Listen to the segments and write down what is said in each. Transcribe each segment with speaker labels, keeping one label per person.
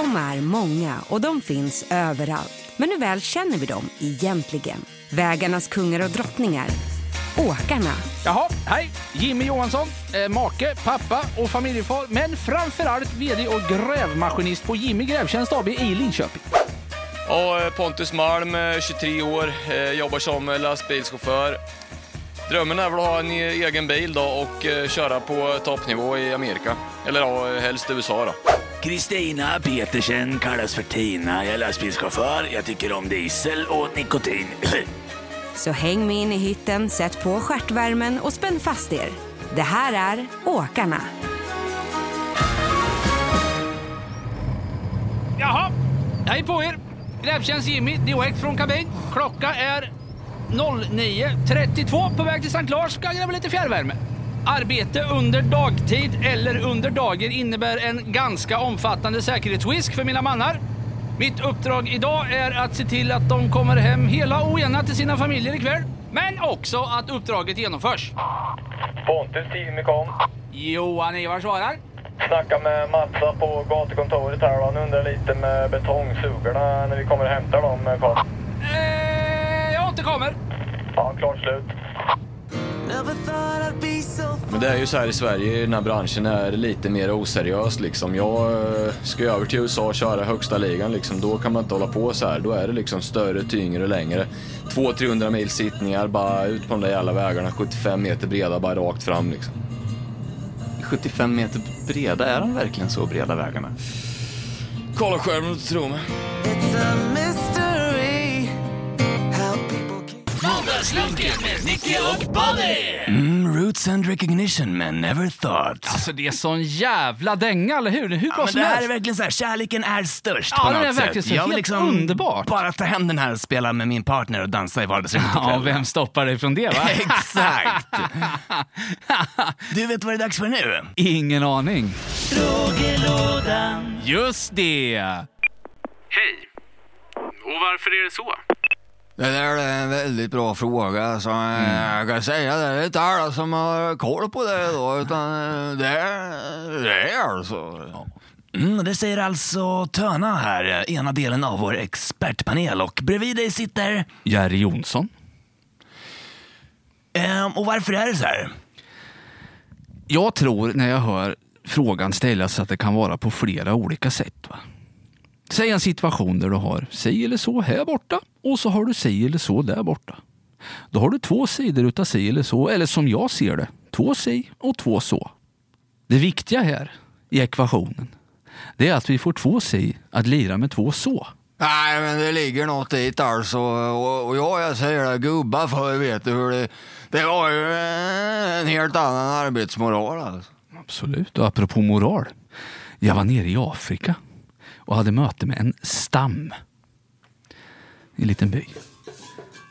Speaker 1: De är många och de finns överallt. Men hur väl känner vi dem egentligen? Vägarnas kungar och drottningar. Åkarna.
Speaker 2: Jaha, hej! Jimmy Johansson, eh, make, pappa och familjefar, men framförallt VD och grävmaskinist på Jimmy Grävtjänst AB i Linköping.
Speaker 3: Ja, eh, Pontus Malm, eh, 23 år, eh, jobbar som eh, lastbilschaufför. Drömmen är väl att ha en egen bil då och eh, köra på toppnivå i Amerika. Eller ja, helst USA då.
Speaker 4: Kristina Petersen kallas för Tina. Jag är lastbilschaufför. Jag tycker om diesel och nikotin.
Speaker 1: Så häng med in i hytten, sätt på stjärtvärmen och spänn fast er. Det här är Åkarna.
Speaker 2: Jaha, hej på er! Grävtjänst Jimmy, direkt från kabin. Klocka är 09.32 på väg till Sankt Lars. Ska gräva lite fjärrvärme. Arbete under dagtid eller under dagen innebär en ganska omfattande säkerhetsrisk för mina mannar. Mitt uppdrag idag är att se till att de kommer hem hela och ena till sina familjer ikväll. Men också att uppdraget genomförs.
Speaker 3: Pontus, Jimmy kom.
Speaker 2: Johan Ivar svarar.
Speaker 3: Snacka med Matsa på gatukontoret här. Han undrar lite med betongsugarna när vi kommer och hämtar dem. Karl.
Speaker 2: Eh, jag återkommer.
Speaker 3: Ja, klart slut. Men det är ju så här i Sverige, den här branschen är lite mer oseriös liksom. Jag eh, ska ju över till USA och köra högsta ligan liksom. Då kan man inte hålla på så här. Då är det liksom större, tyngre, längre. 200-300 mil sittningar bara ut på de där jävla vägarna. 75 meter breda, bara rakt fram liksom.
Speaker 5: 75 meter breda, är de verkligen så breda vägarna?
Speaker 3: Kolla du inte tror mig.
Speaker 4: Måndagslunken med Nicke och Bobby! Mm, roots and recognition men never thought.
Speaker 2: Alltså det är sån jävla dänga, eller hur? Hur bra
Speaker 4: Ja, men
Speaker 2: som
Speaker 4: det här
Speaker 2: helst.
Speaker 4: är verkligen så här, kärleken är störst
Speaker 2: Ja,
Speaker 4: på
Speaker 2: den
Speaker 4: något
Speaker 2: är verkligen
Speaker 4: sätt.
Speaker 2: så
Speaker 4: Jag vill
Speaker 2: helt
Speaker 4: liksom
Speaker 2: underbart.
Speaker 4: bara ta hem den här och spela med min partner och dansa i vardagsrummet
Speaker 2: Ja,
Speaker 4: ikväll.
Speaker 2: vem stoppar dig från det va?
Speaker 4: Exakt! Du vet vad det är dags för nu?
Speaker 2: Ingen aning. Just det!
Speaker 6: Hej! Och varför är det så?
Speaker 7: Det där är en väldigt bra fråga. Så eh, Jag kan säga det, det är inte alla som har koll på det då, utan eh, det är, det är alltså.
Speaker 4: Mm, det säger alltså Töna här, ena delen av vår expertpanel. Och bredvid dig sitter...
Speaker 2: Jerry Jonsson.
Speaker 4: Ehm, och varför är det så här?
Speaker 2: Jag tror när jag hör frågan ställas att det kan vara på flera olika sätt. Va? Säg en situation där du har si eller så här borta och så har du si eller så där borta. Då har du två sidor utav si eller så, eller som jag ser det, två si och två så. Det viktiga här i ekvationen, det är att vi får två si att lira med två så.
Speaker 7: Nej, men det ligger något dit alltså. Och, och ja, jag säger det, gubbar förr vet du hur det... Det var ju en helt annan arbetsmoral alltså.
Speaker 2: Absolut. Och apropå moral. Jag var nere i Afrika och hade möte med en stam. I en liten by.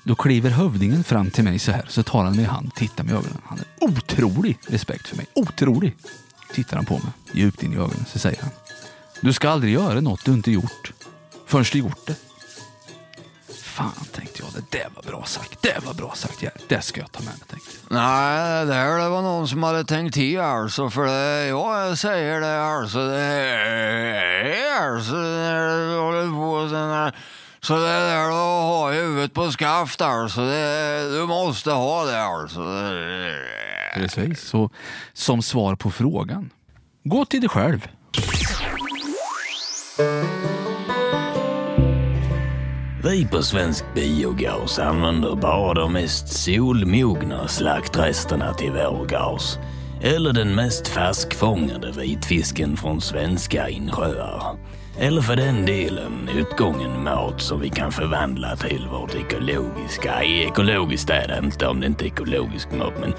Speaker 2: Då kliver hövdingen fram till mig så här, så tar han mig i hand, tittar mig i ögonen. Han har otrolig respekt för mig. Otrolig! Tittar han på mig djupt in i ögonen så säger han. Du ska aldrig göra något du inte gjort förrän du gjort det. Fan, tänkte jag. Det där var bra sagt. Det var bra sagt. Ja, det ska jag ta med mig, tänkte jag.
Speaker 7: Nej, det där det var någon som hade tänkt till alltså. För det, ja, jag säger det alltså. Det är alltså när du håller på här. Så det där att ha huvudet på skaft alltså. Det, du måste ha det alltså.
Speaker 2: Precis. Så som svar på frågan. Gå till dig själv.
Speaker 4: Vi på Svensk Biogas använder bara de mest solmogna slaktresterna till vår gas. Eller den mest färskfångade vitfisken från svenska insjöar. Eller för den delen utgången mat som vi kan förvandla till vårt ekologiska. Ekologiskt är det inte om det inte är ekologisk mat, men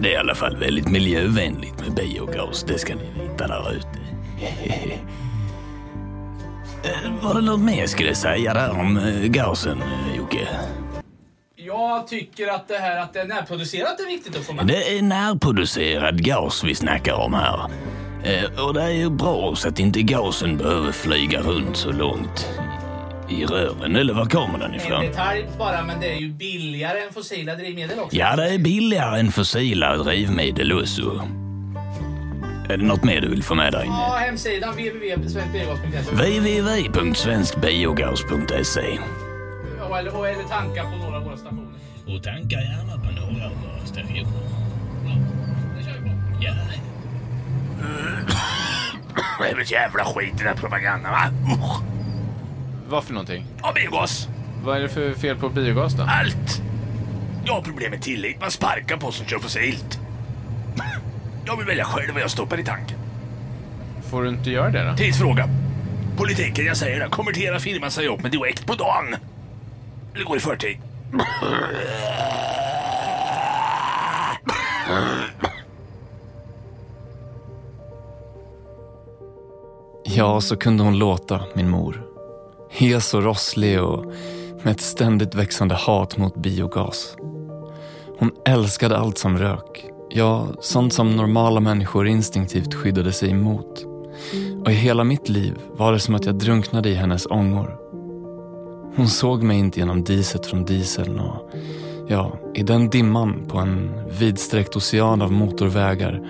Speaker 4: det är i alla fall väldigt miljövänligt med biogas. Det ska ni veta där ute. Eh, Var det något mer jag skulle säga där om eh, gasen, eh, Jocke?
Speaker 2: Jag tycker att det här att det är närproducerat är viktigt att få med.
Speaker 4: Det är närproducerad gas vi snackar om här. Och det är ju bra så att inte gasen behöver flyga runt så långt i rören. Eller var kommer den ifrån?
Speaker 2: detalj bara, men det är ju billigare än fossila drivmedel också.
Speaker 4: Ja, det är billigare än fossila drivmedel också. Är det något mer du vill få med inne?
Speaker 6: Ja, hemsidan www.svenskbiogas.se.
Speaker 4: www.svenskbiogas.se
Speaker 6: Ja, eller, och eller tankar på några av våra stationer.
Speaker 4: Och tanka gärna på några av våra stationer.
Speaker 6: Det kör vi på.
Speaker 4: Ja.
Speaker 8: Vad är det för jävla skit i den här propagandan va? Usch.
Speaker 5: Vad för någonting?
Speaker 8: Ja, biogas.
Speaker 5: Vad är det för fel på biogas då?
Speaker 8: Allt. Jag har problem med tillit. Man sparkar på som kör fossilt. Jag vill välja själv vad jag stoppar i tanken.
Speaker 5: Får du inte göra det då?
Speaker 8: Tidsfråga. Politiken, jag säger det. Konvertera firman säger upp med direkt på dagen. Eller går i förtid.
Speaker 5: Ja, så kunde hon låta, min mor. Hes och rosslig och med ett ständigt växande hat mot biogas. Hon älskade allt som rök. Ja, sånt som normala människor instinktivt skyddade sig emot. Och i hela mitt liv var det som att jag drunknade i hennes ångor. Hon såg mig inte genom diset från dieseln och ja, i den dimman på en vidsträckt ocean av motorvägar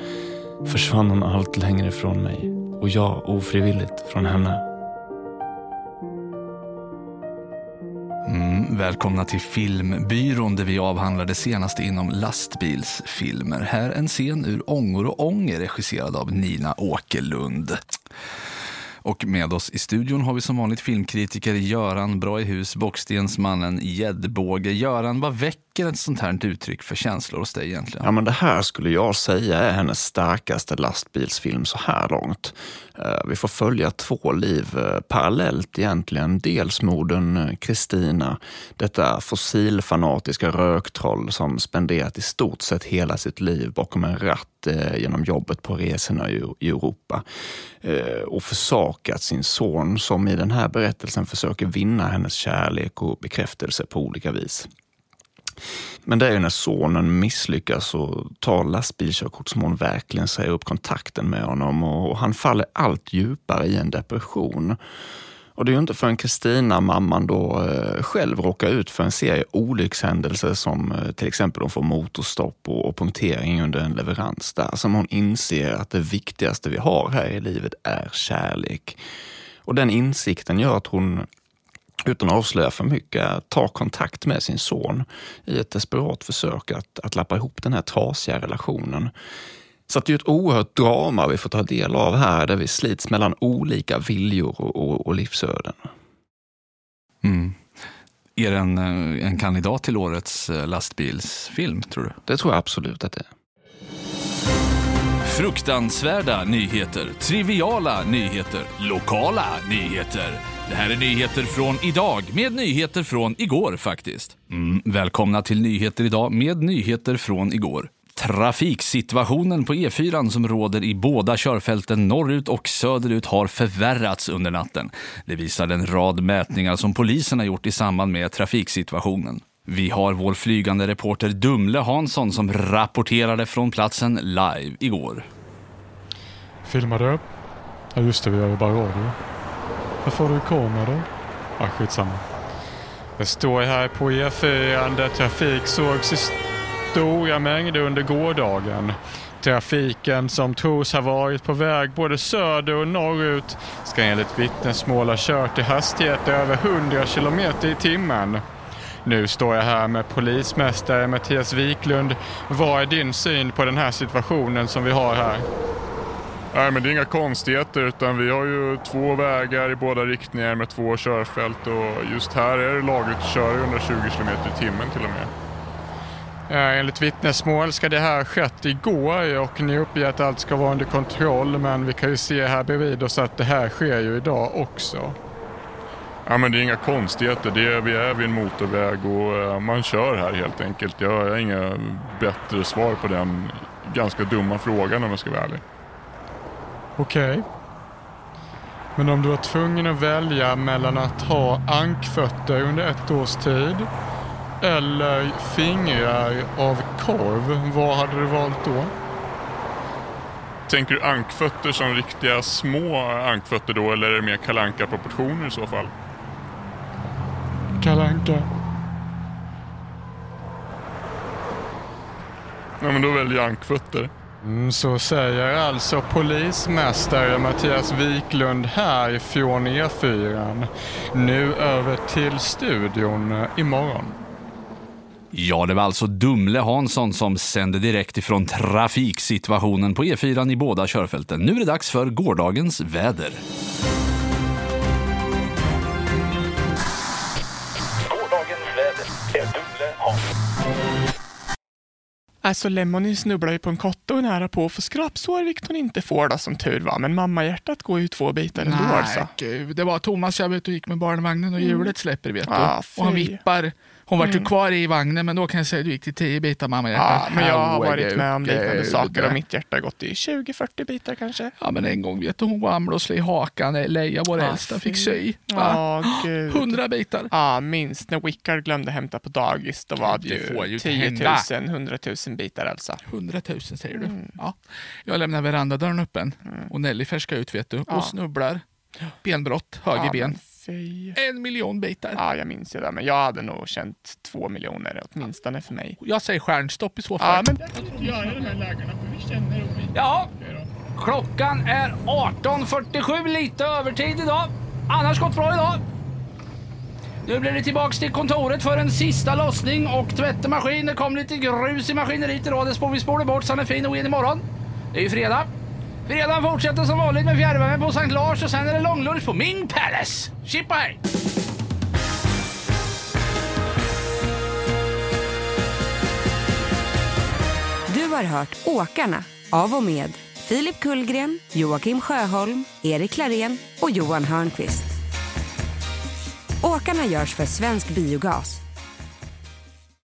Speaker 5: försvann hon allt längre från mig och jag ofrivilligt från henne.
Speaker 2: Välkomna till Filmbyrån där vi avhandlar det senaste inom lastbilsfilmer. Här en scen ur Ångor och ånger regisserad av Nina Åkerlund. Och med oss i studion har vi som vanligt filmkritiker Göran Braihus, Bockstensmannen Gäddbåge. Göran, vad väcker ett sånt här uttryck för känslor hos dig egentligen?
Speaker 9: Ja, men det här skulle jag säga är hennes starkaste lastbilsfilm så här långt. Eh, vi får följa två liv eh, parallellt egentligen. Dels modern eh, Kristina, detta fossilfanatiska röktroll som spenderat i stort sett hela sitt liv bakom en ratt genom jobbet på resorna i Europa. Och försakat sin son som i den här berättelsen försöker vinna hennes kärlek och bekräftelse på olika vis. Men det är ju när sonen misslyckas och tar lastbilkörkort som hon verkligen säger upp kontakten med honom och han faller allt djupare i en depression. Och det är ju inte förrän Kristina, mamman, då eh, själv råkar ut för en serie olyckshändelser som eh, till exempel hon får motorstopp och, och punktering under en leverans där, som hon inser att det viktigaste vi har här i livet är kärlek. Och den insikten gör att hon utan att avslöja för mycket, tar kontakt med sin son i ett desperat försök att, att lappa ihop den här trasiga relationen. Så att det är ett oerhört drama vi får ta del av här, där vi slits mellan olika viljor och, och, och livsöden.
Speaker 2: Mm. Är det en, eh, en kandidat till årets eh, lastbilsfilm, tror du?
Speaker 9: Det tror jag absolut att det är.
Speaker 2: Fruktansvärda nyheter, triviala nyheter, lokala nyheter. Det här är nyheter från idag med nyheter från igår faktiskt. Mm, välkomna till Nyheter idag med nyheter från igår. Trafiksituationen på E4 som råder i båda körfälten norrut och söderut har förvärrats under natten. Det visar en rad mätningar som polisen har gjort i samband med trafiksituationen. Vi har vår flygande reporter Dumle Hansson som rapporterade från platsen live igår.
Speaker 10: Filmar du? Ja just det, vi gör ju bara radio. Varför har du kamera då? Ah, skitsamma. Jag står här på E4 där trafik sågs i stora mängder under gårdagen. Trafiken som tros ha varit på väg både söder och norrut ska enligt vittnesmål ha kört i hastigheter över 100 km i timmen. Nu står jag här med polismästare Mattias Wiklund. Vad är din syn på den här situationen som vi har här?
Speaker 11: Nej, men det är inga konstigheter utan vi har ju två vägar i båda riktningar med två körfält och just här är det lagligt att köra 120 km i timmen till och med.
Speaker 10: Ja, enligt vittnesmål ska det här skett igår och ni uppger att allt ska vara under kontroll men vi kan ju se här bredvid oss att det här sker ju idag också.
Speaker 11: Ja, men det är inga konstigheter. Det är, vi är vid en motorväg och eh, man kör här helt enkelt. Jag har inga bättre svar på den ganska dumma frågan om jag ska vara ärlig.
Speaker 10: Okej. Men om du var tvungen att välja mellan att ha ankfötter under ett års tid eller fingrar av korv, vad hade du valt då?
Speaker 11: Tänker du ankfötter som riktiga små ankfötter då eller är det mer kalanka proportioner i så fall?
Speaker 10: Kalanka.
Speaker 11: Ja, men då väljer jag ankfötter.
Speaker 10: Mm, Så säger alltså polismästare Mattias Wiklund här från E4. Nu över till studion eh, imorgon.
Speaker 2: Ja, det var alltså Dumle Hansson som sände direkt ifrån trafiksituationen på E4 i båda körfälten. Nu är det dags för gårdagens väder.
Speaker 12: Alltså Lemony snubblar ju på en kotte och är nära på att få skrapsår, vilket hon inte får då som tur var. Men mamma-hjärtat går ju två bitar ändå alltså.
Speaker 13: Nej, gud. Det var Thomas jag vet, och gick med barnvagnen och
Speaker 12: Mm.
Speaker 13: hjulet släpper vet du.
Speaker 12: Ah,
Speaker 13: och han vippar. Hon var ju
Speaker 12: Mm.
Speaker 13: kvar i vagnen men då kan jag säga att du gick till tio bitar mamma
Speaker 12: Ja, men jag har varit med om liknande saker och mitt hjärta har gått i 20-40 bitar kanske.
Speaker 13: Ja men en gång vet du, hon ramlade och slog i hakan. Leia, vår
Speaker 12: Ah,
Speaker 13: äldsta, fick sy.
Speaker 12: Ja, gud.
Speaker 13: Hundra bitar.
Speaker 12: Ja, minst när Wickard glömde hämta på dagis. Då var
Speaker 13: Det ju
Speaker 12: ju
Speaker 13: inte
Speaker 12: 10
Speaker 13: hända.
Speaker 12: 000, 100 000 bitar alltså.
Speaker 13: 100 000 säger du.
Speaker 12: Mm.
Speaker 13: Ja. Jag lämnar verandadörren öppen och Nelly färskar ut vet du
Speaker 12: Ja.
Speaker 13: och snubblar. Benbrott, höger
Speaker 12: Ja,
Speaker 13: ben.
Speaker 12: Men fy.
Speaker 13: En miljon bitar.
Speaker 12: Ja, jag minns ju det. Men jag hade nog känt två miljoner åtminstone för mig.
Speaker 13: Jag säger stjärnstopp i så
Speaker 12: Ja,
Speaker 13: fall.
Speaker 12: men inte de här för vi känner olika.
Speaker 13: Ja, klockan är 18.47, lite övertid idag. Annars gått bra idag. Nu blir det tillbaks till kontoret för en sista lossning och tvättmaskin. Det kom lite grus i maskineriet idag. Det spår vi spolar bort så han är fin och in imorgon. Det är ju fredag. Fredagen fortsätter som vanligt med fjärrvärme på Sankt Lars och sen är det långlunch på Ming Palace. Chippa hej!
Speaker 1: Du har hört Åkarna av och med Filip Kullgren, Joakim Sjöholm, Erik Larén och Johan Hörnqvist. Åkarna görs för Svensk Biogas,